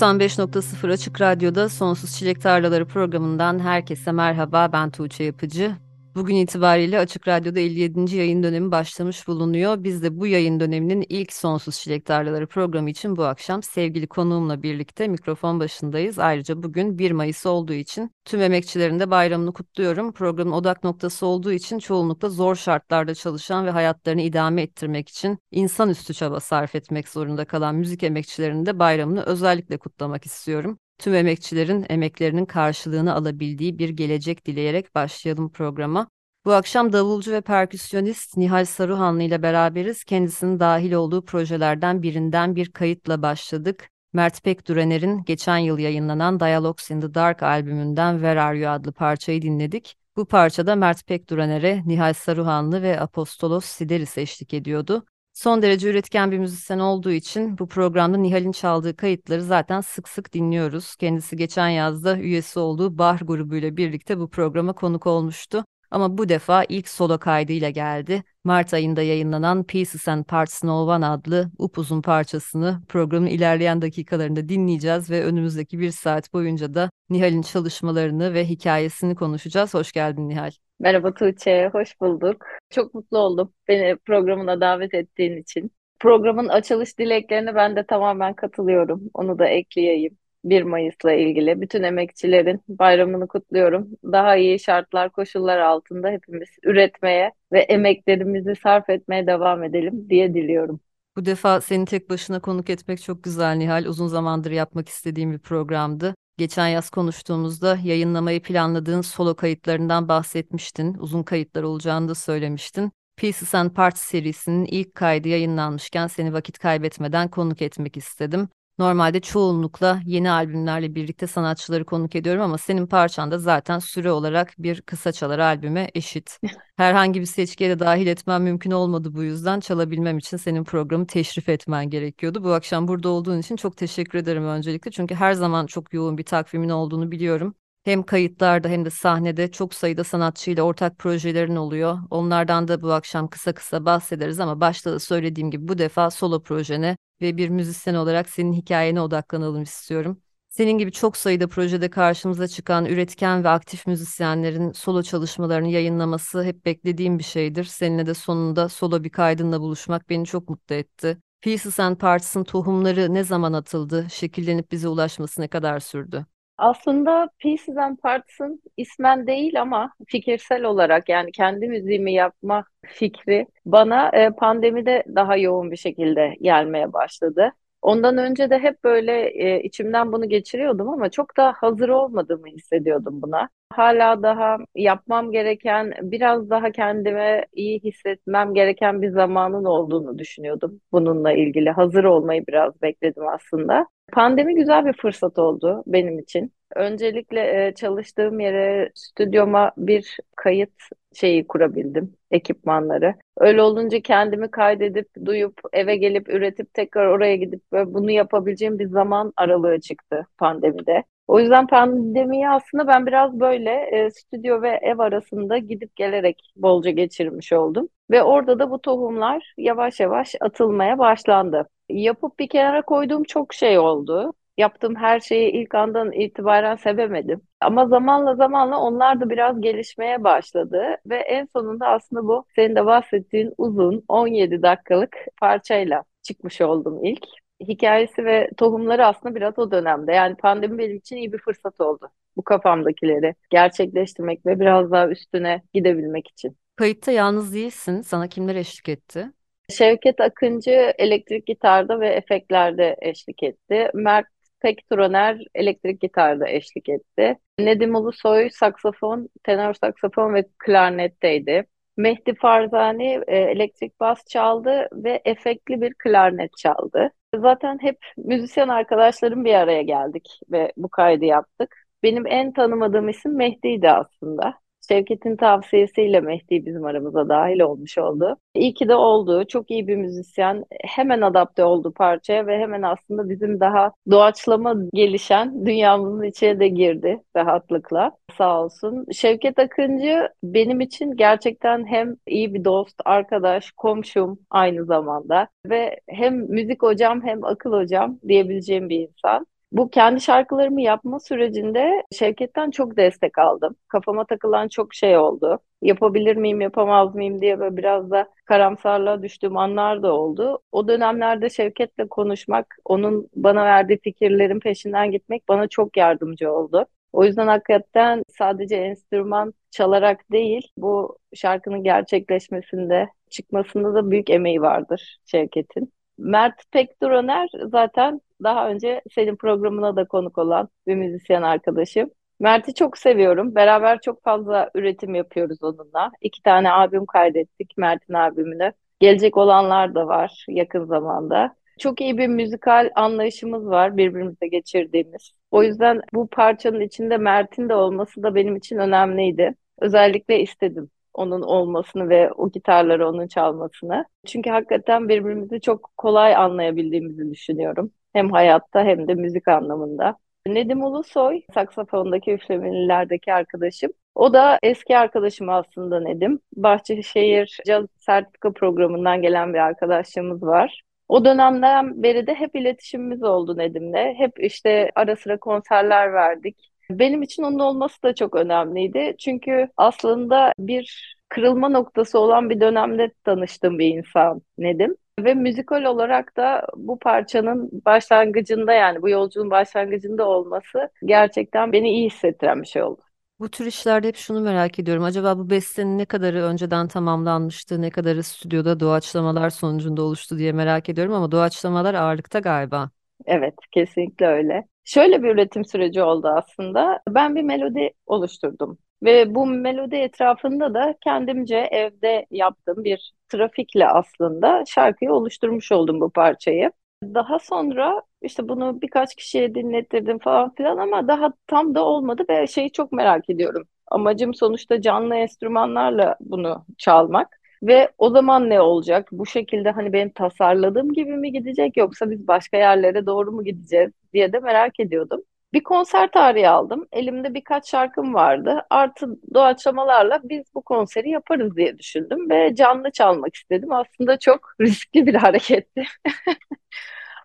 95.0 Açık Radyo'da Sonsuz Çilek Tarlaları programından herkese merhaba. Ben Tuğçe Yapıcı. Bugün itibariyle Açık Radyo'da 57. yayın dönemi başlamış bulunuyor. Biz de bu yayın döneminin ilk Sonsuz Çilek Tarlaları programı için bu akşam sevgili konuğumla birlikte mikrofon başındayız. Ayrıca bugün 1 Mayıs olduğu için tüm emekçilerin de bayramını kutluyorum. Programın odak noktası olduğu için çoğunlukla zor şartlarda çalışan ve hayatlarını idame ettirmek için insanüstü çaba sarf etmek zorunda kalan müzik emekçilerinin de bayramını özellikle kutlamak istiyorum tüm emekçilerin emeklerinin karşılığını alabildiği bir gelecek dileyerek başlayalım programa. Bu akşam davulcu ve perküsyonist Nihal Saruhanlı ile beraberiz. Kendisinin dahil olduğu projelerden birinden bir kayıtla başladık. Mert Pekdürener'in geçen yıl yayınlanan Dialogues in the Dark albümünden Where Are You adlı parçayı dinledik. Bu parçada Mert Pekdürener'e Nihal Saruhanlı ve Apostolos Sideris eşlik ediyordu. Son derece üretken bir müzisyen olduğu için bu programda Nihal'in çaldığı kayıtları zaten sık sık dinliyoruz. Kendisi geçen yazda üyesi olduğu Bah grubuyla birlikte bu programa konuk olmuştu. Ama bu defa ilk solo kaydıyla geldi. Mart ayında yayınlanan Pieces and Parts No One adlı upuzun parçasını programın ilerleyen dakikalarında dinleyeceğiz ve önümüzdeki bir saat boyunca da Nihal'in çalışmalarını ve hikayesini konuşacağız. Hoş geldin Nihal. Merhaba Tuğçe, hoş bulduk. Çok mutlu oldum beni programına davet ettiğin için. Programın açılış dileklerine ben de tamamen katılıyorum. Onu da ekleyeyim. 1 Mayıs'la ilgili bütün emekçilerin bayramını kutluyorum. Daha iyi şartlar, koşullar altında hepimiz üretmeye ve emeklerimizi sarf etmeye devam edelim diye diliyorum. Bu defa seni tek başına konuk etmek çok güzel Nihal. Uzun zamandır yapmak istediğim bir programdı. Geçen yaz konuştuğumuzda yayınlamayı planladığın solo kayıtlarından bahsetmiştin. Uzun kayıtlar olacağını da söylemiştin. Pieces and Parts serisinin ilk kaydı yayınlanmışken seni vakit kaybetmeden konuk etmek istedim. Normalde çoğunlukla yeni albümlerle birlikte sanatçıları konuk ediyorum ama senin parçan da zaten süre olarak bir kısa çalar albüme eşit. Herhangi bir seçkiye de dahil etmem mümkün olmadı bu yüzden çalabilmem için senin programı teşrif etmen gerekiyordu. Bu akşam burada olduğun için çok teşekkür ederim öncelikle. Çünkü her zaman çok yoğun bir takvimin olduğunu biliyorum. Hem kayıtlarda hem de sahnede çok sayıda sanatçıyla ortak projelerin oluyor. Onlardan da bu akşam kısa kısa bahsederiz ama başta da söylediğim gibi bu defa solo projene ve bir müzisyen olarak senin hikayene odaklanalım istiyorum. Senin gibi çok sayıda projede karşımıza çıkan üretken ve aktif müzisyenlerin solo çalışmalarını yayınlaması hep beklediğim bir şeydir. Seninle de sonunda solo bir kaydınla buluşmak beni çok mutlu etti. Pieces and Parts'ın tohumları ne zaman atıldı, şekillenip bize ulaşması ne kadar sürdü? Aslında Pieces and Parts'ın ismen değil ama fikirsel olarak yani kendi müziğimi yapma fikri bana e, pandemide daha yoğun bir şekilde gelmeye başladı. Ondan önce de hep böyle e, içimden bunu geçiriyordum ama çok da hazır olmadığımı hissediyordum buna. Hala daha yapmam gereken, biraz daha kendime iyi hissetmem gereken bir zamanın olduğunu düşünüyordum bununla ilgili. Hazır olmayı biraz bekledim aslında. Pandemi güzel bir fırsat oldu benim için. Öncelikle e, çalıştığım yere, stüdyoma bir kayıt şeyi kurabildim, ekipmanları. Öyle olunca kendimi kaydedip, duyup, eve gelip, üretip tekrar oraya gidip bunu yapabileceğim bir zaman aralığı çıktı pandemide. O yüzden pandemiyi aslında ben biraz böyle e, stüdyo ve ev arasında gidip gelerek bolca geçirmiş oldum. Ve orada da bu tohumlar yavaş yavaş atılmaya başlandı. Yapıp bir kenara koyduğum çok şey oldu yaptığım her şeyi ilk andan itibaren sevemedim. Ama zamanla zamanla onlar da biraz gelişmeye başladı ve en sonunda aslında bu senin de bahsettiğin uzun 17 dakikalık parçayla çıkmış oldum ilk. Hikayesi ve tohumları aslında biraz o dönemde. Yani pandemi benim için iyi bir fırsat oldu. Bu kafamdakileri gerçekleştirmek ve biraz daha üstüne gidebilmek için. Kayıtta yalnız değilsin. Sana kimler eşlik etti? Şevket Akıncı elektrik gitarda ve efektlerde eşlik etti. Mert Pek Turoner elektrik gitarda eşlik etti. Nedim Ulusoy saksafon, tenor saksafon ve klarnetteydi. Mehdi Farzani e, elektrik bas çaldı ve efektli bir klarnet çaldı. Zaten hep müzisyen arkadaşlarım bir araya geldik ve bu kaydı yaptık. Benim en tanımadığım isim Mehdi'ydi aslında. Şevket'in tavsiyesiyle Mehdi bizim aramıza dahil olmuş oldu. İyi ki de oldu. Çok iyi bir müzisyen. Hemen adapte oldu parçaya ve hemen aslında bizim daha doğaçlama gelişen dünyamızın içine de girdi rahatlıkla. Sağ olsun. Şevket Akıncı benim için gerçekten hem iyi bir dost, arkadaş, komşum aynı zamanda ve hem müzik hocam hem akıl hocam diyebileceğim bir insan. Bu kendi şarkılarımı yapma sürecinde Şevket'ten çok destek aldım. Kafama takılan çok şey oldu. Yapabilir miyim, yapamaz mıyım diye böyle biraz da karamsarlığa düştüğüm anlar da oldu. O dönemlerde Şevket'le konuşmak, onun bana verdiği fikirlerin peşinden gitmek bana çok yardımcı oldu. O yüzden hakikaten sadece enstrüman çalarak değil, bu şarkının gerçekleşmesinde, çıkmasında da büyük emeği vardır Şevket'in. Mert Pekduraner zaten daha önce senin programına da konuk olan bir müzisyen arkadaşım. Mert'i çok seviyorum. Beraber çok fazla üretim yapıyoruz onunla. İki tane albüm kaydettik Mert'in albümünü. Gelecek olanlar da var yakın zamanda. Çok iyi bir müzikal anlayışımız var birbirimize geçirdiğimiz. O yüzden bu parçanın içinde Mert'in de olması da benim için önemliydi. Özellikle istedim onun olmasını ve o gitarları onun çalmasını. Çünkü hakikaten birbirimizi çok kolay anlayabildiğimizi düşünüyorum. Hem hayatta hem de müzik anlamında. Nedim Ulusoy, saksafondaki üflemelilerdeki arkadaşım. O da eski arkadaşım aslında Nedim. Bahçeşehir Caz Sertifika Programı'ndan gelen bir arkadaşlığımız var. O dönemden beri de hep iletişimimiz oldu Nedim'le. Hep işte ara sıra konserler verdik. Benim için onun olması da çok önemliydi. Çünkü aslında bir kırılma noktası olan bir dönemde tanıştığım bir insan Nedim. Ve müzikal olarak da bu parçanın başlangıcında yani bu yolculuğun başlangıcında olması gerçekten beni iyi hissettiren bir şey oldu. Bu tür işlerde hep şunu merak ediyorum. Acaba bu bestenin ne kadarı önceden tamamlanmıştı, ne kadarı stüdyoda doğaçlamalar sonucunda oluştu diye merak ediyorum ama doğaçlamalar ağırlıkta galiba. Evet, kesinlikle öyle. Şöyle bir üretim süreci oldu aslında. Ben bir melodi oluşturdum. Ve bu melodi etrafında da kendimce evde yaptığım bir trafikle aslında şarkıyı oluşturmuş oldum bu parçayı. Daha sonra işte bunu birkaç kişiye dinlettirdim falan filan ama daha tam da olmadı ve şeyi çok merak ediyorum. Amacım sonuçta canlı enstrümanlarla bunu çalmak. Ve o zaman ne olacak? Bu şekilde hani benim tasarladığım gibi mi gidecek yoksa biz başka yerlere doğru mu gideceğiz diye de merak ediyordum. Bir konser tarihi aldım. Elimde birkaç şarkım vardı. Artı doğaçlamalarla biz bu konseri yaparız diye düşündüm ve canlı çalmak istedim. Aslında çok riskli bir hareketti.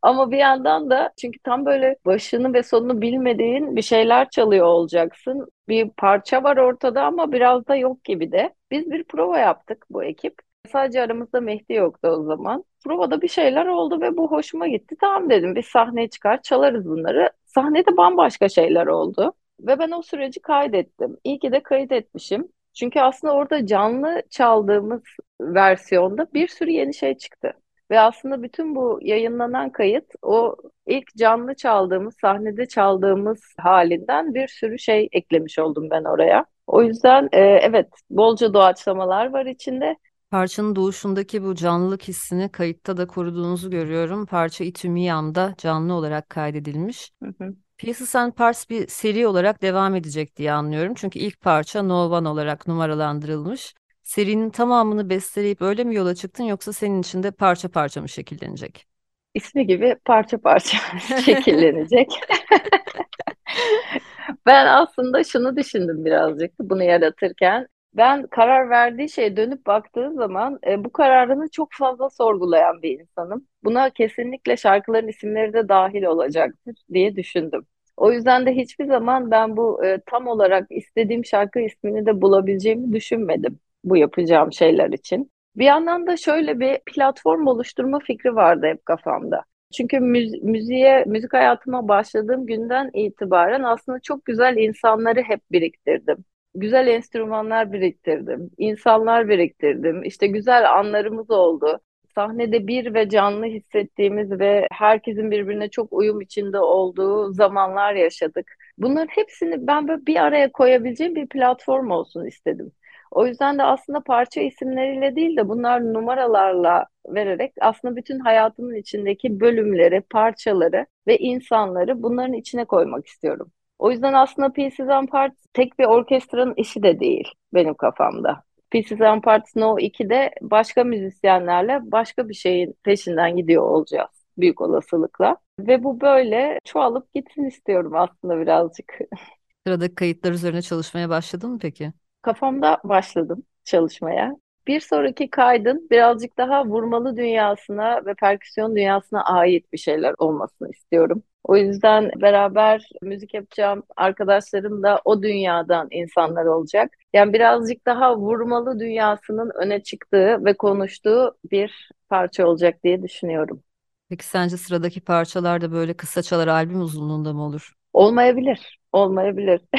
Ama bir yandan da çünkü tam böyle başını ve sonunu bilmediğin bir şeyler çalıyor olacaksın. Bir parça var ortada ama biraz da yok gibi de. Biz bir prova yaptık bu ekip. Sadece aramızda Mehdi yoktu o zaman. Provada bir şeyler oldu ve bu hoşuma gitti. Tamam dedim biz sahneye çıkar çalarız bunları. Sahnede bambaşka şeyler oldu. Ve ben o süreci kaydettim. İyi ki de kaydetmişim. Çünkü aslında orada canlı çaldığımız versiyonda bir sürü yeni şey çıktı. Ve aslında bütün bu yayınlanan kayıt o ilk canlı çaldığımız, sahnede çaldığımız halinden bir sürü şey eklemiş oldum ben oraya. O yüzden e, evet bolca doğaçlamalar var içinde. Parçanın doğuşundaki bu canlılık hissini kayıtta da koruduğunuzu görüyorum. Parça İtümiyam'da canlı olarak kaydedilmiş. Hı hı. Pieces and Parts bir seri olarak devam edecek diye anlıyorum. Çünkü ilk parça No One olarak numaralandırılmış. Serinin tamamını besteleyip öyle mi yola çıktın yoksa senin için de parça parça mı şekillenecek? İsmi gibi parça parça şekillenecek. Ben aslında şunu düşündüm birazcık bunu yaratırken. Ben karar verdiği şeye dönüp baktığı zaman e, bu kararını çok fazla sorgulayan bir insanım. Buna kesinlikle şarkıların isimleri de dahil olacaktır diye düşündüm. O yüzden de hiçbir zaman ben bu e, tam olarak istediğim şarkı ismini de bulabileceğimi düşünmedim bu yapacağım şeyler için. Bir yandan da şöyle bir platform oluşturma fikri vardı hep kafamda. Çünkü müz müziğe, müzik hayatıma başladığım günden itibaren aslında çok güzel insanları hep biriktirdim. Güzel enstrümanlar biriktirdim, insanlar biriktirdim. İşte güzel anlarımız oldu. sahnede bir ve canlı hissettiğimiz ve herkesin birbirine çok uyum içinde olduğu zamanlar yaşadık. Bunların hepsini ben böyle bir araya koyabileceğim bir platform olsun istedim. O yüzden de aslında parça isimleriyle değil de bunlar numaralarla vererek aslında bütün hayatımın içindeki bölümleri, parçaları ve insanları bunların içine koymak istiyorum. O yüzden aslında Pieces and Parts tek bir orkestranın işi de değil benim kafamda. Pieces and Parts No 2'de başka müzisyenlerle başka bir şeyin peşinden gidiyor olacağız büyük olasılıkla. Ve bu böyle çoğalıp gitsin istiyorum aslında birazcık. Sıradaki kayıtlar üzerine çalışmaya başladın mı peki? Kafamda başladım çalışmaya. Bir sonraki kaydın birazcık daha vurmalı dünyasına ve perküsyon dünyasına ait bir şeyler olmasını istiyorum. O yüzden beraber müzik yapacağım arkadaşlarım da o dünyadan insanlar olacak. Yani birazcık daha vurmalı dünyasının öne çıktığı ve konuştuğu bir parça olacak diye düşünüyorum. Peki sence sıradaki parçalar da böyle kısa çalar albüm uzunluğunda mı olur? Olmayabilir, olmayabilir.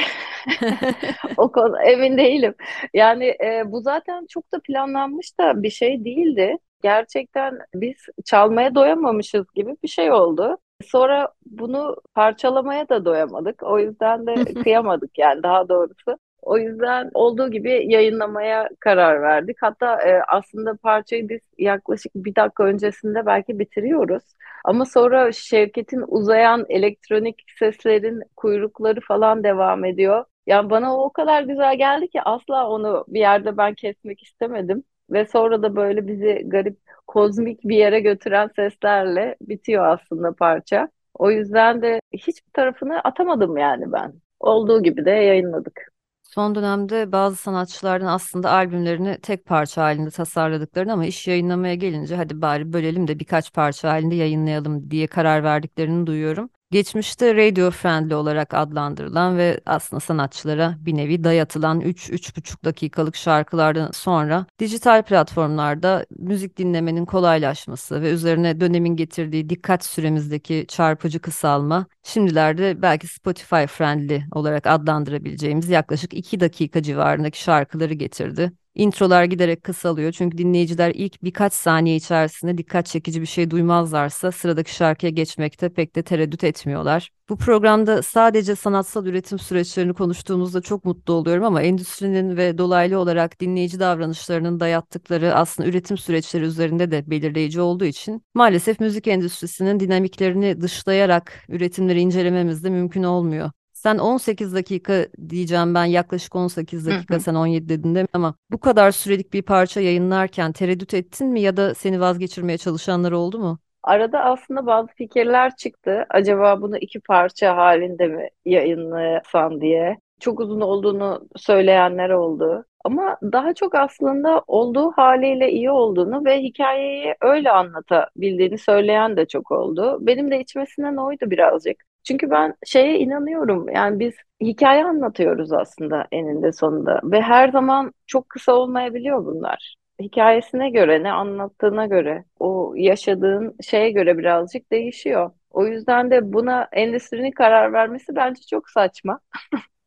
O konu emin değilim. Yani e, bu zaten çok da planlanmış da bir şey değildi. Gerçekten biz çalmaya doyamamışız gibi bir şey oldu. Sonra bunu parçalamaya da doyamadık. O yüzden de kıyamadık yani daha doğrusu. O yüzden olduğu gibi yayınlamaya karar verdik. Hatta e, aslında parçayı biz yaklaşık bir dakika öncesinde belki bitiriyoruz. Ama sonra Şevket'in uzayan elektronik seslerin kuyrukları falan devam ediyor. Yani bana o o kadar güzel geldi ki asla onu bir yerde ben kesmek istemedim. Ve sonra da böyle bizi garip kozmik bir yere götüren seslerle bitiyor aslında parça. O yüzden de hiçbir tarafını atamadım yani ben. Olduğu gibi de yayınladık. Son dönemde bazı sanatçılardan aslında albümlerini tek parça halinde tasarladıklarını ama iş yayınlamaya gelince hadi bari bölelim de birkaç parça halinde yayınlayalım diye karar verdiklerini duyuyorum. Geçmişte radio friendly olarak adlandırılan ve aslında sanatçılara bir nevi dayatılan 3-3,5 dakikalık şarkılardan sonra dijital platformlarda müzik dinlemenin kolaylaşması ve üzerine dönemin getirdiği dikkat süremizdeki çarpıcı kısalma şimdilerde belki Spotify friendly olarak adlandırabileceğimiz yaklaşık 2 dakika civarındaki şarkıları getirdi. Introlar giderek kısalıyor çünkü dinleyiciler ilk birkaç saniye içerisinde dikkat çekici bir şey duymazlarsa sıradaki şarkıya geçmekte pek de tereddüt etmiyorlar. Bu programda sadece sanatsal üretim süreçlerini konuştuğumuzda çok mutlu oluyorum ama endüstrinin ve dolaylı olarak dinleyici davranışlarının dayattıkları aslında üretim süreçleri üzerinde de belirleyici olduğu için maalesef müzik endüstrisinin dinamiklerini dışlayarak üretimleri incelememiz de mümkün olmuyor. Sen 18 dakika diyeceğim ben yaklaşık 18 dakika Hı hı. sen 17 dedin değil mi? Ama bu kadar sürelik bir parça yayınlarken tereddüt ettin mi ya da seni vazgeçirmeye çalışanlar oldu mu? Arada aslında bazı fikirler çıktı. Acaba bunu iki parça halinde mi yayınlasan diye. Çok uzun olduğunu söyleyenler oldu. Ama daha çok aslında olduğu haliyle iyi olduğunu ve hikayeyi öyle anlatabildiğini söyleyen de çok oldu. Benim de içmesinden oydu birazcık. Çünkü ben şeye inanıyorum. Yani biz hikaye anlatıyoruz aslında eninde sonunda ve her zaman çok kısa olmayabiliyor bunlar. Hikayesine göre, ne anlattığına göre, o yaşadığın şeye göre birazcık değişiyor. O yüzden de buna endüstrinin karar vermesi bence çok saçma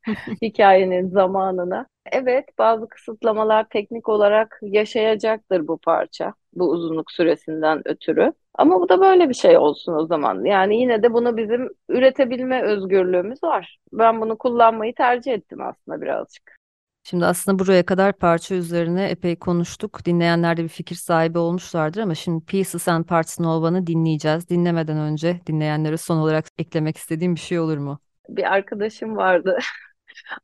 hikayenin zamanına. Evet, bazı kısıtlamalar teknik olarak yaşayacaktır bu parça, bu uzunluk süresinden ötürü. Ama bu da böyle bir şey olsun o zaman. Yani yine de bunu bizim üretebilme özgürlüğümüz var. Ben bunu kullanmayı tercih ettim aslında birazcık. Şimdi aslında buraya kadar parça üzerine epey konuştuk. Dinleyenler de bir fikir sahibi olmuşlardır ama şimdi Pieces and Parts Nova'nı dinleyeceğiz. Dinlemeden önce dinleyenlere son olarak eklemek istediğim bir şey olur mu? Bir arkadaşım vardı.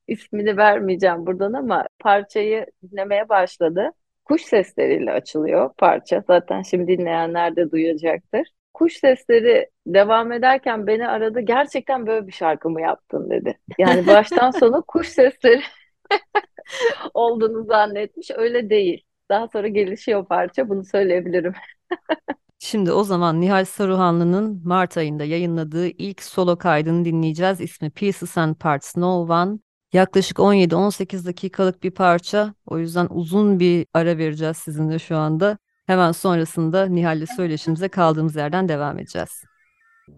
İsmini vermeyeceğim buradan ama parçayı dinlemeye başladı. Kuş sesleriyle açılıyor parça. Zaten şimdi dinleyenler de duyacaktır. Kuş sesleri devam ederken beni aradı. Gerçekten böyle bir şarkı mı yaptın dedi. Yani baştan sona kuş sesleri olduğunu zannetmiş. Öyle değil. Daha sonra gelişiyor parça. Bunu söyleyebilirim. Şimdi o zaman Nihal Saruhanlı'nın Mart ayında yayınladığı ilk solo kaydını dinleyeceğiz. İsmi Pieces and Parts No One. Yaklaşık 17-18 dakikalık bir parça. O yüzden uzun bir ara vereceğiz sizinle şu anda. Hemen sonrasında Nihal'le söyleşimize kaldığımız yerden devam edeceğiz.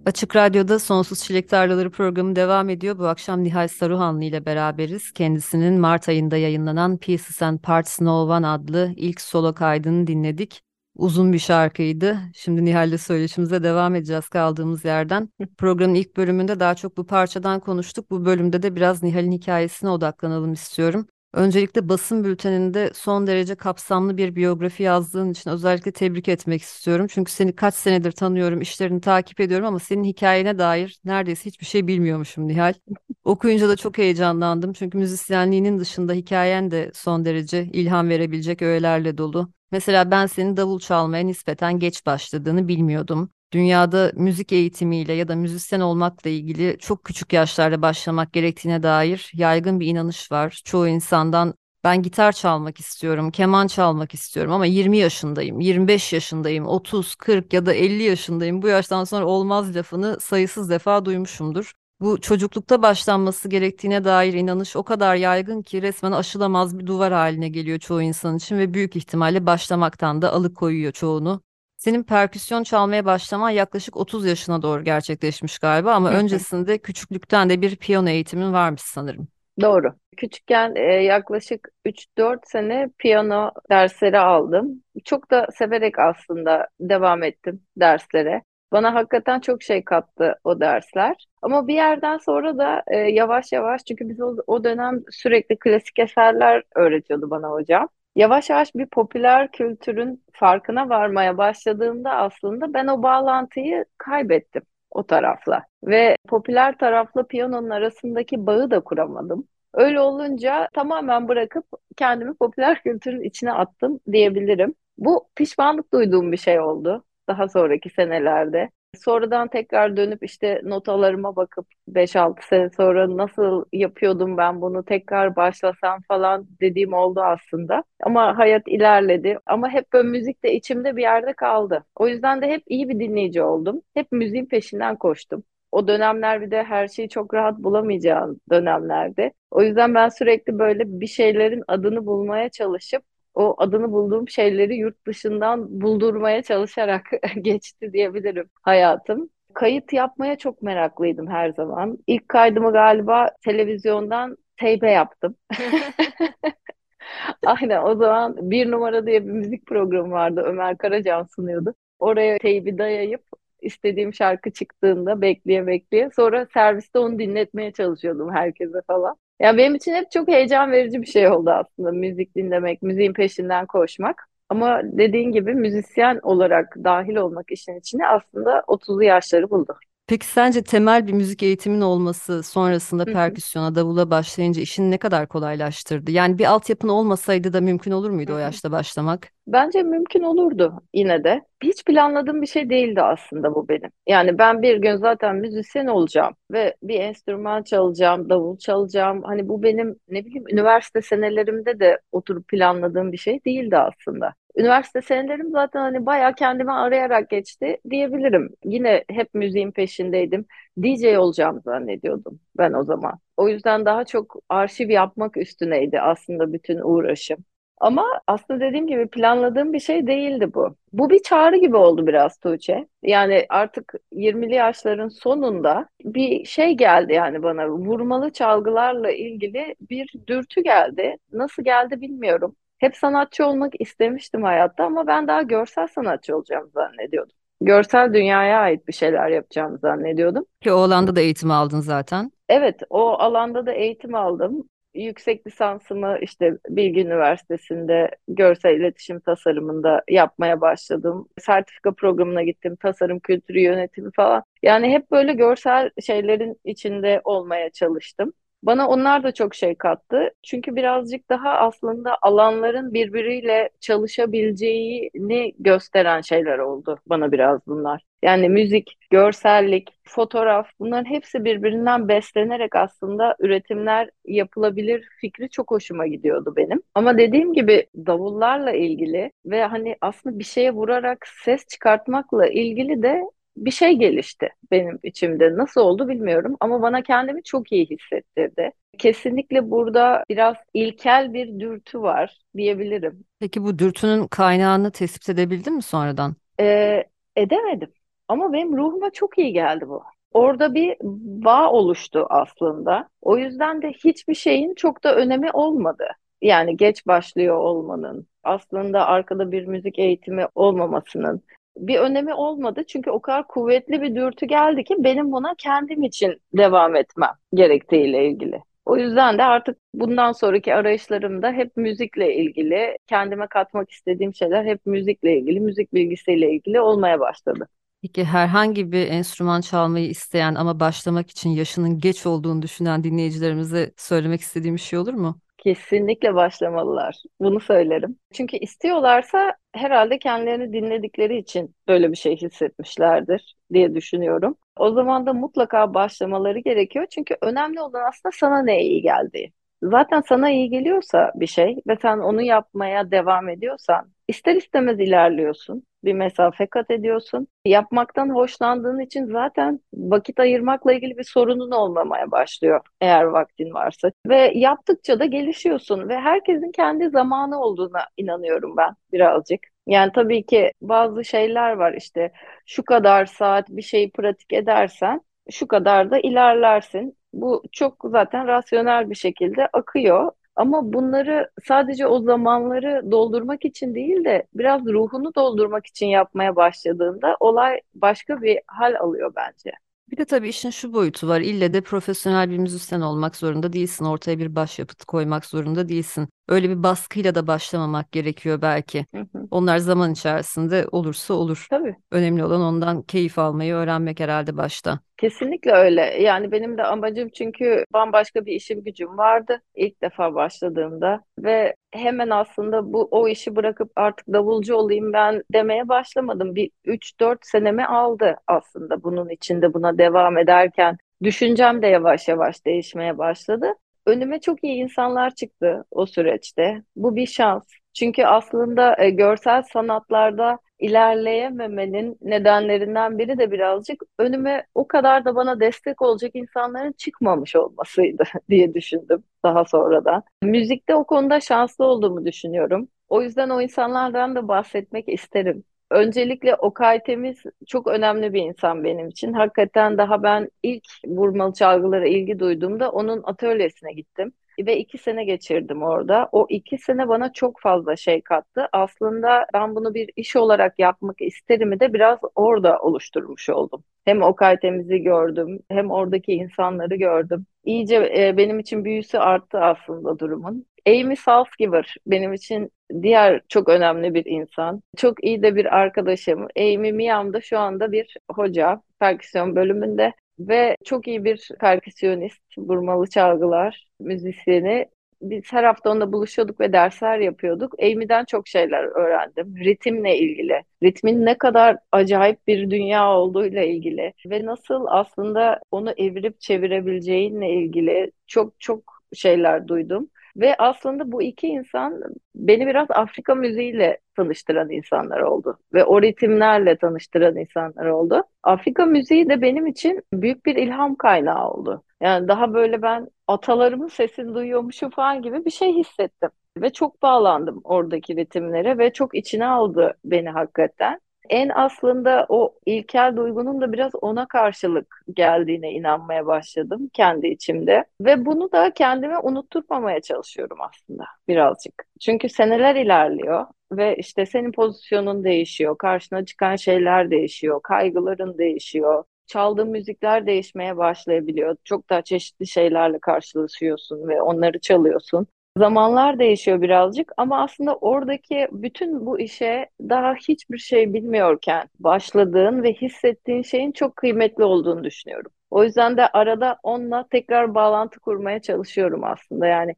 Açık Radyo'da Sonsuz Çilek Tarlaları programı devam ediyor. Bu akşam Nihal Saruhanlı ile beraberiz. Kendisinin Mart ayında yayınlanan Pieces and Parts No One adlı ilk solo kaydını dinledik. Uzun bir şarkıydı. Şimdi Nihal'le söyleşimize devam edeceğiz kaldığımız yerden. Programın ilk bölümünde daha çok bu parçadan konuştuk. Bu bölümde de biraz Nihal'in hikayesine odaklanalım istiyorum. Öncelikle basın bülteninde son derece kapsamlı bir biyografi yazdığın için özellikle tebrik etmek istiyorum. Çünkü seni kaç senedir tanıyorum, işlerini takip ediyorum ama senin hikayene dair neredeyse hiçbir şey bilmiyormuşum Nihal. Okuyunca da çok heyecanlandım çünkü müzisyenliğinin dışında hikayen de son derece ilham verebilecek öğelerle dolu. Mesela ben senin davul çalmaya nispeten geç başladığını bilmiyordum. Dünyada müzik eğitimiyle ya da müzisyen olmakla ilgili çok küçük yaşlarda başlamak gerektiğine dair yaygın bir inanış var. Çoğu insandan ben gitar çalmak istiyorum, keman çalmak istiyorum ama 20 yaşındayım, 25 yaşındayım, 30, 40 ya da 50 yaşındayım. Bu yaştan sonra olmaz lafını sayısız defa duymuşumdur. Bu çocuklukta başlanması gerektiğine dair inanış o kadar yaygın ki resmen aşılamaz bir duvar haline geliyor çoğu insan için ve büyük ihtimalle başlamaktan da alıkoyuyor çoğunu. Senin perküsyon çalmaya başlaman yaklaşık 30 yaşına doğru gerçekleşmiş galiba ama öncesinde küçüklükten de bir piyano eğitimin varmış sanırım. Doğru. Küçükken e, yaklaşık 3-4 sene piyano dersleri aldım. Çok da severek aslında devam ettim derslere. Bana hakikaten çok şey kattı o dersler. Ama bir yerden sonra da e, yavaş yavaş çünkü biz o, o dönem sürekli klasik eserler öğretiyordu bana hocam. Yavaş yavaş bir popüler kültürün farkına varmaya başladığımda aslında ben o bağlantıyı kaybettim o tarafla. Ve popüler tarafla piyanonun arasındaki bağı da kuramadım. Öyle olunca tamamen bırakıp kendimi popüler kültürün içine attım diyebilirim. Bu pişmanlık duyduğum bir şey oldu daha sonraki senelerde. Sonradan tekrar dönüp işte notalarıma bakıp 5-6 sene sonra nasıl yapıyordum ben bunu tekrar başlasam falan dediğim oldu aslında. Ama hayat ilerledi. Ama hep böyle müzik de içimde bir yerde kaldı. O yüzden de hep iyi bir dinleyici oldum. Hep müziğin peşinden koştum. O dönemler bir de her şeyi çok rahat bulamayacağım dönemlerde. O yüzden ben sürekli böyle bir şeylerin adını bulmaya çalışıp o adını bulduğum şeyleri yurt dışından buldurmaya çalışarak geçti diyebilirim hayatım. Kayıt yapmaya çok meraklıydım her zaman. İlk kaydımı galiba televizyondan teybe yaptım. Aynen o zaman bir numara diye bir müzik programı vardı. Ömer Karacan sunuyordu. Oraya teybi dayayıp istediğim şarkı çıktığında bekleye bekleye sonra serviste onu dinletmeye çalışıyordum herkese falan. Ya benim için hep çok heyecan verici bir şey oldu aslında müzik dinlemek, müziğin peşinden koşmak. Ama dediğin gibi müzisyen olarak dahil olmak işin içine aslında 30'lu yaşları buldu. Peki sence temel bir müzik eğitimin olması sonrasında perküsyona, davula başlayınca işini ne kadar kolaylaştırdı? Yani bir altyapın olmasaydı da mümkün olur muydu o yaşta başlamak? Bence mümkün olurdu yine de. Hiç planladığım bir şey değildi aslında bu benim. Yani ben bir gün zaten müzisyen olacağım ve bir enstrüman çalacağım, davul çalacağım. Hani bu benim ne bileyim üniversite senelerimde de oturup planladığım bir şey değildi aslında. Üniversite senelerim zaten hani bayağı kendimi arayarak geçti diyebilirim. Yine hep müziğin peşindeydim. DJ olacağım zannediyordum ben o zaman. O yüzden daha çok arşiv yapmak üstüneydi aslında bütün uğraşım. Ama aslında dediğim gibi planladığım bir şey değildi bu. Bu bir çağrı gibi oldu biraz Tuğçe. Yani artık 20'li yaşların sonunda bir şey geldi yani bana. Vurmalı çalgılarla ilgili bir dürtü geldi. Nasıl geldi bilmiyorum. Hep sanatçı olmak istemiştim hayatta ama ben daha görsel sanatçı olacağımı zannediyordum. Görsel dünyaya ait bir şeyler yapacağımı zannediyordum. Ki o alanda da eğitim aldın zaten. Evet, o alanda da eğitim aldım. Yüksek lisansımı işte Bilgi Üniversitesi'nde görsel iletişim tasarımında yapmaya başladım. Sertifika programına gittim, tasarım kültürü yönetimi falan. Yani hep böyle görsel şeylerin içinde olmaya çalıştım. Bana onlar da çok şey kattı. Çünkü birazcık daha aslında alanların birbiriyle çalışabileceğini gösteren şeyler oldu bana biraz bunlar. Yani müzik, görsellik, fotoğraf bunların hepsi birbirinden beslenerek aslında üretimler yapılabilir fikri çok hoşuma gidiyordu benim. Ama dediğim gibi davullarla ilgili ve hani aslında bir şeye vurarak ses çıkartmakla ilgili de bir şey gelişti benim içimde. Nasıl oldu bilmiyorum ama bana kendimi çok iyi hissettirdi. Kesinlikle burada biraz ilkel bir dürtü var diyebilirim. Peki bu dürtünün kaynağını tespit edebildin mi sonradan? Ee, edemedim ama benim ruhuma çok iyi geldi bu. Orada bir bağ oluştu aslında. O yüzden de hiçbir şeyin çok da önemi olmadı. Yani geç başlıyor olmanın, aslında arkada bir müzik eğitimi olmamasının bir önemi olmadı. Çünkü o kadar kuvvetli bir dürtü geldi ki benim buna kendim için devam etmem gerektiğiyle ilgili. O yüzden de artık bundan sonraki arayışlarımda hep müzikle ilgili, kendime katmak istediğim şeyler hep müzikle ilgili, müzik bilgisiyle ilgili olmaya başladı. Peki herhangi bir enstrüman çalmayı isteyen ama başlamak için yaşının geç olduğunu düşünen dinleyicilerimize söylemek istediğim bir şey olur mu? Kesinlikle başlamalılar. Bunu söylerim. Çünkü istiyorlarsa herhalde kendilerini dinledikleri için böyle bir şey hissetmişlerdir diye düşünüyorum. O zaman da mutlaka başlamaları gerekiyor. Çünkü önemli olan aslında sana ne iyi geldiği. Zaten sana iyi geliyorsa bir şey ve sen onu yapmaya devam ediyorsan ister istemez ilerliyorsun. Bir mesafe kat ediyorsun. Yapmaktan hoşlandığın için zaten vakit ayırmakla ilgili bir sorunun olmamaya başlıyor eğer vaktin varsa. Ve yaptıkça da gelişiyorsun ve herkesin kendi zamanı olduğuna inanıyorum ben birazcık. Yani tabii ki bazı şeyler var işte şu kadar saat bir şeyi pratik edersen şu kadar da ilerlersin. Bu çok zaten rasyonel bir şekilde akıyor. Ama bunları sadece o zamanları doldurmak için değil de biraz ruhunu doldurmak için yapmaya başladığında olay başka bir hal alıyor bence. Bir de tabii işin şu boyutu var. İlle de profesyonel bir müzisyen olmak zorunda değilsin. Ortaya bir başyapıt koymak zorunda değilsin. Öyle bir baskıyla da başlamamak gerekiyor belki. Hı hı. Onlar zaman içerisinde olursa olur. Tabii. Önemli olan ondan keyif almayı öğrenmek herhalde başta. Kesinlikle öyle. Yani benim de amacım çünkü bambaşka bir işim gücüm vardı ilk defa başladığımda ve hemen aslında bu o işi bırakıp artık davulcu olayım ben demeye başlamadım. Bir 3-4 senemi aldı aslında bunun içinde buna devam ederken. Düşüncem de yavaş yavaş değişmeye başladı. Önüme çok iyi insanlar çıktı o süreçte. Bu bir şans. Çünkü aslında e, görsel sanatlarda ilerleyememenin nedenlerinden biri de birazcık önüme o kadar da bana destek olacak insanların çıkmamış olmasıydı diye düşündüm daha sonradan. Müzikte o konuda şanslı olduğumu düşünüyorum. O yüzden o insanlardan da bahsetmek isterim. Öncelikle Okay Temiz çok önemli bir insan benim için. Hakikaten daha ben ilk vurmalı çalgılara ilgi duyduğumda onun atölyesine gittim ve iki sene geçirdim orada. O iki sene bana çok fazla şey kattı. Aslında ben bunu bir iş olarak yapmak isterimi de biraz orada oluşturmuş oldum. Hem Okay Temiz'i gördüm, hem oradaki insanları gördüm. İyice e, benim için büyüsü arttı aslında durumun. Amy Salzgiver benim için diğer çok önemli bir insan. Çok iyi de bir arkadaşım. Amy Miam'da şu anda bir hoca perküsyon bölümünde ve çok iyi bir perküsyonist, vurmalı çalgılar, müzisyeni. Biz her hafta onunla buluşuyorduk ve dersler yapıyorduk. Amy'den çok şeyler öğrendim. Ritimle ilgili, ritmin ne kadar acayip bir dünya olduğuyla ilgili ve nasıl aslında onu evirip çevirebileceğinle ilgili çok çok şeyler duydum. Ve aslında bu iki insan beni biraz Afrika müziğiyle tanıştıran insanlar oldu. Ve o ritimlerle tanıştıran insanlar oldu. Afrika müziği de benim için büyük bir ilham kaynağı oldu. Yani daha böyle ben atalarımın sesini duyuyormuşum falan gibi bir şey hissettim. Ve çok bağlandım oradaki ritimlere ve çok içine aldı beni hakikaten en aslında o ilkel duygunun da biraz ona karşılık geldiğine inanmaya başladım kendi içimde. Ve bunu da kendime unutturmamaya çalışıyorum aslında birazcık. Çünkü seneler ilerliyor ve işte senin pozisyonun değişiyor, karşına çıkan şeyler değişiyor, kaygıların değişiyor. Çaldığın müzikler değişmeye başlayabiliyor. Çok daha çeşitli şeylerle karşılaşıyorsun ve onları çalıyorsun. Zamanlar değişiyor birazcık ama aslında oradaki bütün bu işe daha hiçbir şey bilmiyorken başladığın ve hissettiğin şeyin çok kıymetli olduğunu düşünüyorum. O yüzden de arada onunla tekrar bağlantı kurmaya çalışıyorum aslında. Yani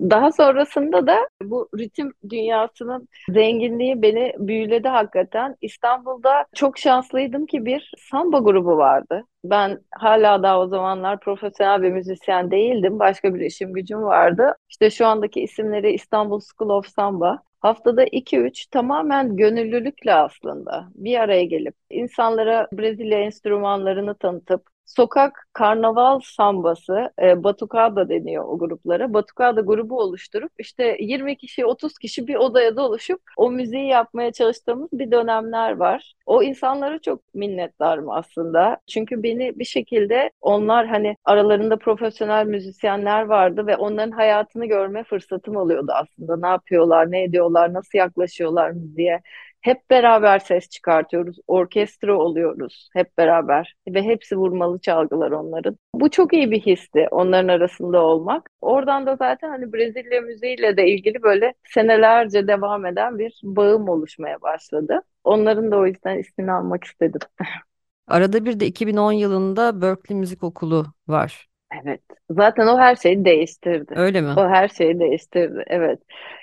daha sonrasında da bu ritim dünyasının zenginliği beni büyüledi hakikaten. İstanbul'da çok şanslıydım ki bir samba grubu vardı. Ben hala daha o zamanlar profesyonel bir müzisyen değildim. Başka bir işim gücüm vardı. İşte şu andaki isimleri İstanbul School of Samba. Haftada 2-3 tamamen gönüllülükle aslında bir araya gelip insanlara Brezilya enstrümanlarını tanıtıp sokak karnaval sambası, e, Batucada deniyor o gruplara. Batucada grubu oluşturup işte 20 kişi, 30 kişi bir odaya doluşup o müziği yapmaya çalıştığımız bir dönemler var. O insanlara çok minnettarım aslında. Çünkü beni bir şekilde onlar hani aralarında profesyonel müzisyenler vardı ve onların hayatını görme fırsatım oluyordu aslında. Ne yapıyorlar, ne ediyorlar, nasıl yaklaşıyorlar müziğe. Hep beraber ses çıkartıyoruz, orkestra oluyoruz hep beraber ve hepsi vurmalı çalgılar onların. Bu çok iyi bir histi onların arasında olmak. Oradan da zaten hani Brezilya müziğiyle de ilgili böyle senelerce devam eden bir bağım oluşmaya başladı. Onların da o yüzden ismini almak istedim. Arada bir de 2010 yılında Berkeley Müzik Okulu var. Evet. Zaten o her şeyi değiştirdi. Öyle mi? O her şeyi değiştirdi. Evet.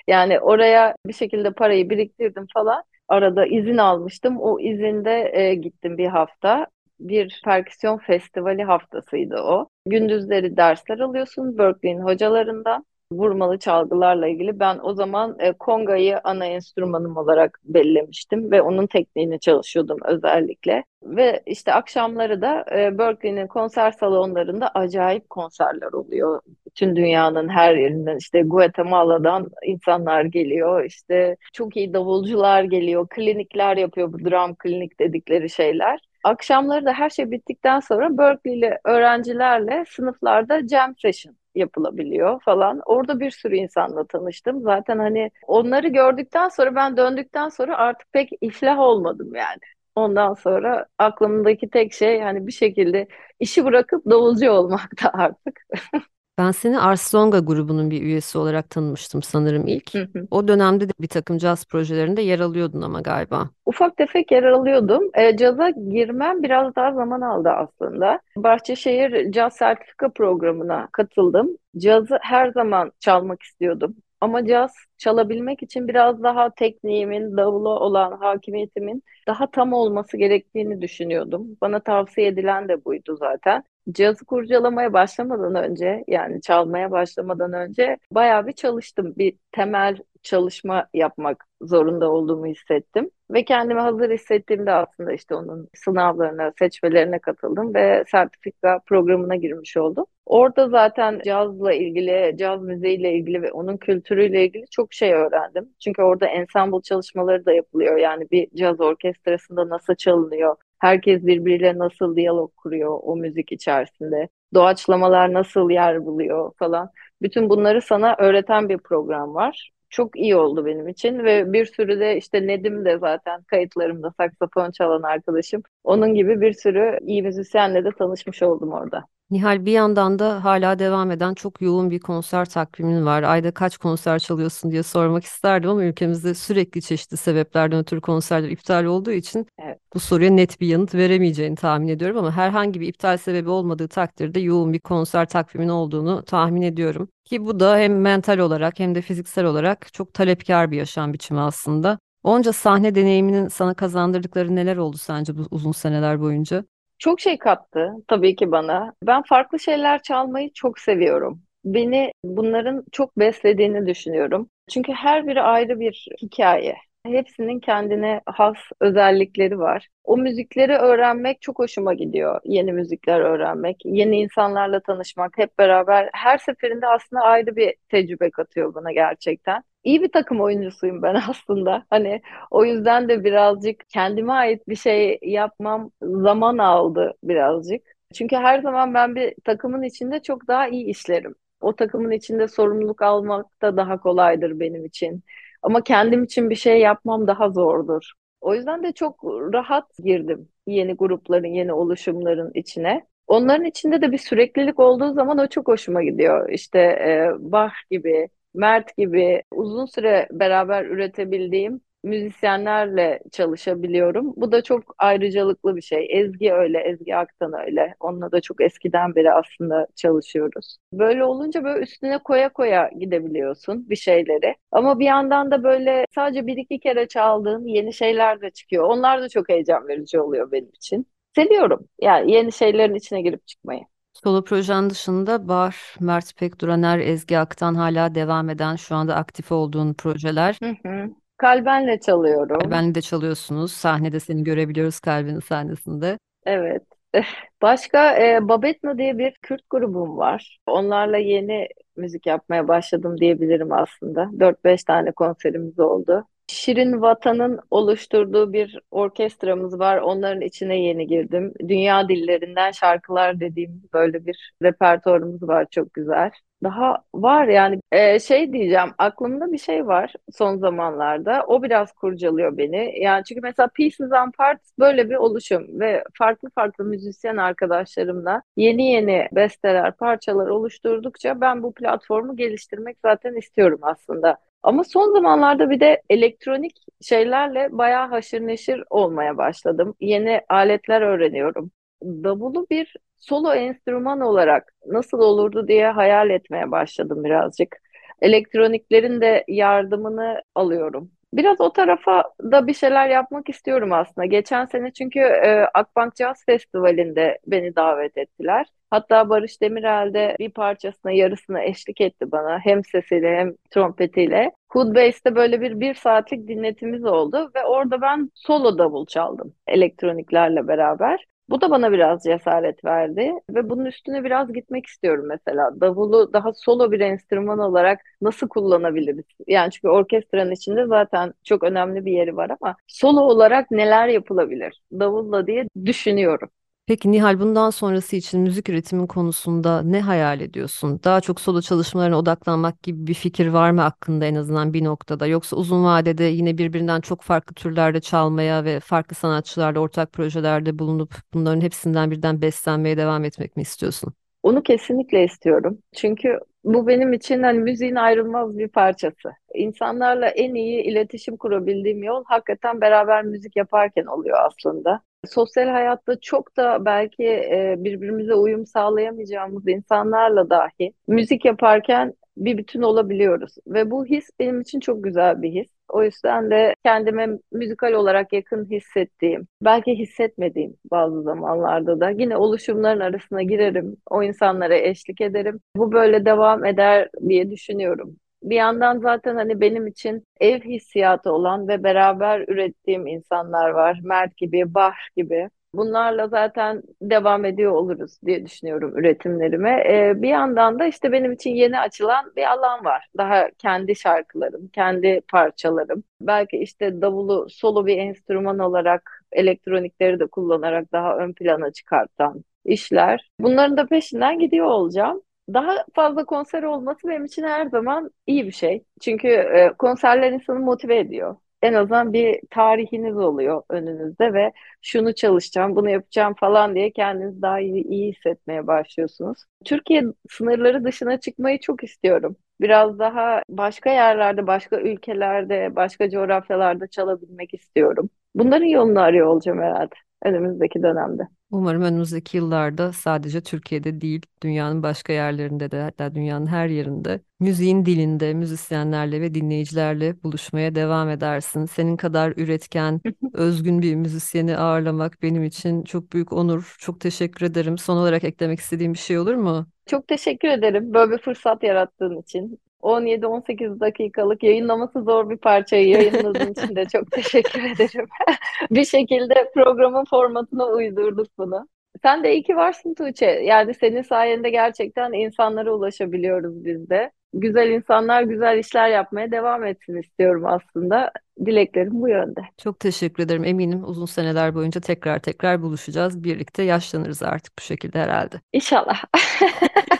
Yani oraya bir şekilde parayı biriktirdim falan. Arada izin almıştım. O izinde e, gittim bir hafta. Bir perküsyon festivali haftasıydı o. Gündüzleri dersler alıyorsun Berklee'nin hocalarından vurmalı çalgılarla ilgili. Ben o zaman e, kongayı ana enstrümanım olarak bellemiştim ve onun tekniğini çalışıyordum özellikle. Ve işte akşamları da e, Berkeley'nin konser salonlarında acayip konserler oluyor. Bütün dünyanın her yerinden işte Guatemala'dan insanlar geliyor. işte çok iyi davulcular geliyor. Klinikler yapıyor bu drum klinik dedikleri şeyler. Akşamları da her şey bittikten sonra Berkeley'li öğrencilerle sınıflarda jam session yapılabiliyor falan. Orada bir sürü insanla tanıştım. Zaten hani onları gördükten sonra ben döndükten sonra artık pek iflah olmadım yani. Ondan sonra aklımdaki tek şey hani bir şekilde işi bırakıp davulcu olmakta artık. Ben seni Arslonga grubunun bir üyesi olarak tanımıştım sanırım ilk. Hı hı. O dönemde de bir takım caz projelerinde yer alıyordun ama galiba. Ufak tefek yer alıyordum. E, caza girmem biraz daha zaman aldı aslında. Bahçeşehir Caz Sertifika Programı'na katıldım. Cazı her zaman çalmak istiyordum. Ama caz çalabilmek için biraz daha tekniğimin, davula olan hakimiyetimin daha tam olması gerektiğini düşünüyordum. Bana tavsiye edilen de buydu zaten. Cazı kurcalamaya başlamadan önce yani çalmaya başlamadan önce bayağı bir çalıştım. Bir temel çalışma yapmak zorunda olduğumu hissettim. Ve kendimi hazır hissettiğimde aslında işte onun sınavlarına, seçmelerine katıldım ve sertifika programına girmiş oldum. Orada zaten cazla ilgili, caz müziğiyle ilgili ve onun kültürüyle ilgili çok şey öğrendim. Çünkü orada ensemble çalışmaları da yapılıyor. Yani bir caz orkestrasında nasıl çalınıyor, herkes birbiriyle nasıl diyalog kuruyor o müzik içerisinde, doğaçlamalar nasıl yer buluyor falan. Bütün bunları sana öğreten bir program var çok iyi oldu benim için ve bir sürü de işte Nedim de zaten kayıtlarımda saksafon çalan arkadaşım. Onun gibi bir sürü iyi müzisyenle de tanışmış oldum orada. Nihal bir yandan da hala devam eden çok yoğun bir konser takvimin var. Ayda kaç konser çalıyorsun diye sormak isterdim ama ülkemizde sürekli çeşitli sebeplerden ötürü konserler iptal olduğu için Evet. bu soruya net bir yanıt veremeyeceğini tahmin ediyorum ama herhangi bir iptal sebebi olmadığı takdirde yoğun bir konser takvimin olduğunu tahmin ediyorum. Ki bu da hem mental olarak hem de fiziksel olarak çok talepkar bir yaşam biçimi aslında. Onca sahne deneyiminin sana kazandırdıkları neler oldu sence bu uzun seneler boyunca? Çok şey kattı tabii ki bana. Ben farklı şeyler çalmayı çok seviyorum. Beni bunların çok beslediğini düşünüyorum. Çünkü her biri ayrı bir hikaye. Hepsinin kendine has özellikleri var. O müzikleri öğrenmek çok hoşuma gidiyor. Yeni müzikler öğrenmek, yeni insanlarla tanışmak, hep beraber her seferinde aslında ayrı bir tecrübe katıyor bana gerçekten. İyi bir takım oyuncusuyum ben aslında. Hani o yüzden de birazcık kendime ait bir şey yapmam zaman aldı birazcık. Çünkü her zaman ben bir takımın içinde çok daha iyi işlerim. O takımın içinde sorumluluk almak da daha kolaydır benim için. Ama kendim için bir şey yapmam daha zordur. O yüzden de çok rahat girdim yeni grupların, yeni oluşumların içine. Onların içinde de bir süreklilik olduğu zaman o çok hoşuma gidiyor. İşte e, Bach gibi, Mert gibi uzun süre beraber üretebildiğim müzisyenlerle çalışabiliyorum. Bu da çok ayrıcalıklı bir şey. Ezgi öyle, Ezgi Aktan öyle. Onunla da çok eskiden beri aslında çalışıyoruz. Böyle olunca böyle üstüne koya koya gidebiliyorsun bir şeyleri. Ama bir yandan da böyle sadece bir iki kere çaldığın yeni şeyler de çıkıyor. Onlar da çok heyecan verici oluyor benim için. Seviyorum yani yeni şeylerin içine girip çıkmayı. Solo projen dışında Bar, Mert Pekduraner, Ezgi Aktan hala devam eden şu anda aktif olduğun projeler. Hı hı. Kalbenle çalıyorum. Kalbenli de çalıyorsunuz. Sahnede seni görebiliyoruz Kalben'in sahnesinde. Evet. Başka e, Babetno diye bir Kürt grubum var. Onlarla yeni müzik yapmaya başladım diyebilirim aslında. Dört beş tane konserimiz oldu. Şirin Vatan'ın oluşturduğu bir orkestramız var. Onların içine yeni girdim. Dünya dillerinden şarkılar dediğimiz böyle bir repertuarımız var çok güzel. Daha var yani Ee, şey diyeceğim aklımda bir şey var son zamanlarda o biraz kurcalıyor beni yani çünkü mesela Pieces and Parts böyle bir oluşum ve farklı farklı müzisyen arkadaşlarımla yeni yeni besteler parçalar oluşturdukça ben bu platformu geliştirmek zaten istiyorum aslında. Ama son zamanlarda bir de elektronik şeylerle bayağı haşır neşir olmaya başladım. Yeni aletler öğreniyorum. Davulu bir solo enstrüman olarak nasıl olurdu diye hayal etmeye başladım birazcık. Elektroniklerin de yardımını alıyorum. Biraz o tarafa da bir şeyler yapmak istiyorum aslında. Geçen sene çünkü e, Akbank Jazz Festivali'nde beni davet ettiler. Hatta Barış Demirel de bir parçasına yarısına eşlik etti bana. Hem sesiyle hem trompetiyle. Codebas'te böyle bir bir saatlik dinletimiz oldu ve orada ben solo davul çaldım elektroniklerle beraber. Bu da bana biraz cesaret verdi ve bunun üstüne biraz gitmek istiyorum mesela. Davulu daha solo bir enstrüman olarak nasıl kullanabiliriz? Yani çünkü orkestranın içinde zaten çok önemli bir yeri var ama solo olarak neler yapılabilir? Davulla diye düşünüyorum. Peki Nihal bundan sonrası için müzik üretimin konusunda ne hayal ediyorsun? Daha çok solo çalışmalarına odaklanmak gibi bir fikir var mı hakkında en azından bir noktada? Yoksa uzun vadede yine birbirinden çok farklı türlerde çalmaya ve farklı sanatçılarla ortak projelerde bulunup bunların hepsinden birden beslenmeye devam etmek mi istiyorsun? Onu kesinlikle istiyorum. Çünkü bu benim için hani müziğin ayrılmaz bir parçası. İnsanlarla en iyi iletişim kurabildiğim yol hakikaten beraber müzik yaparken oluyor aslında. Sosyal hayatta çok da belki e, birbirimize uyum sağlayamayacağımız insanlarla dahi müzik yaparken bir bütün olabiliyoruz. Ve bu his benim için çok güzel bir his. O yüzden de kendime müzikal olarak yakın hissettiğim, belki hissetmediğim bazı zamanlarda da yine oluşumların arasına girerim, o insanlara eşlik ederim. Bu böyle devam eder diye düşünüyorum. Bir yandan zaten hani benim için ev hissiyatı olan ve beraber ürettiğim insanlar var. Mert gibi, Bahr gibi. Bunlarla zaten devam ediyor oluruz diye düşünüyorum üretimlerime. Ee, bir yandan da işte benim için yeni açılan bir alan var. Daha kendi şarkılarım, kendi parçalarım. Belki işte davulu solo bir enstrüman olarak elektronikleri de kullanarak daha ön plana çıkartan işler. Bunların da peşinden gidiyor olacağım. Daha fazla konser olması benim için her zaman iyi bir şey. Çünkü e, konserler insanı motive ediyor en azından bir tarihiniz oluyor önünüzde ve şunu çalışacağım, bunu yapacağım falan diye kendinizi daha iyi, iyi hissetmeye başlıyorsunuz. Türkiye sınırları dışına çıkmayı çok istiyorum. Biraz daha başka yerlerde, başka ülkelerde, başka coğrafyalarda çalabilmek istiyorum. Bunların yolunu arıyor olacağım herhalde önümüzdeki dönemde. Umarım önümüzdeki yıllarda sadece Türkiye'de değil, dünyanın başka yerlerinde de hatta dünyanın her yerinde müziğin dilinde müzisyenlerle ve dinleyicilerle buluşmaya devam edersin. Senin kadar üretken, özgün bir müzisyeni ağırlamak benim için çok büyük onur. Çok teşekkür ederim. Son olarak eklemek istediğim bir şey olur mu? Çok teşekkür ederim böyle bir fırsat yarattığın için. 17-18 dakikalık yayınlaması zor bir parçayı yayınladığın için de çok teşekkür ederim. Bir şekilde programın formatına uydurduk bunu. Sen de iyi ki varsın Tuğçe. Yani senin sayende gerçekten insanlara ulaşabiliyoruz biz de. Güzel insanlar güzel işler yapmaya devam etsin istiyorum aslında. Dileklerim bu yönde. Çok teşekkür ederim. Eminim uzun seneler boyunca tekrar tekrar buluşacağız. Birlikte yaşlanırız artık bu şekilde herhalde. İnşallah.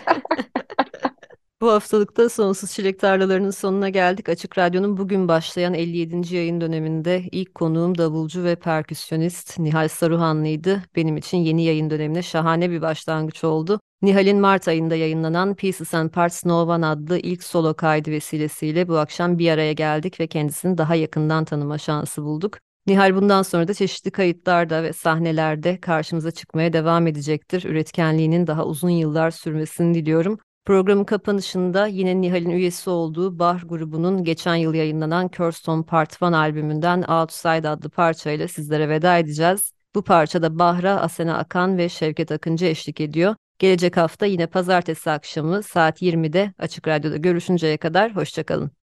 Bu haftalıkta Sonsuz Çilek Tarlalarının sonuna geldik. Açık Radyo'nun bugün başlayan 57. yayın döneminde ilk konuğum davulcu ve perküsyonist Nihal Saruhanlı'ydı. Benim için yeni yayın dönemine şahane bir başlangıç oldu. Nihal'in Mart ayında yayınlanan Pieces and Parts No One adlı ilk solo kaydı vesilesiyle bu akşam bir araya geldik ve kendisini daha yakından tanıma şansı bulduk. Nihal bundan sonra da çeşitli kayıtlarda ve sahnelerde karşımıza çıkmaya devam edecektir. Üretkenliğinin daha uzun yıllar sürmesini diliyorum. Programın kapanışında yine Nihal'in üyesi olduğu Bah grubunun geçen yıl yayınlanan Kirstone Part 1 albümünden Outside adlı parçayla sizlere veda edeceğiz. Bu parçada Bahra, Asena Akan ve Şevket Akıncı eşlik ediyor. Gelecek hafta yine pazartesi akşamı saat 20'de Açık Radyo'da görüşünceye kadar hoşçakalın.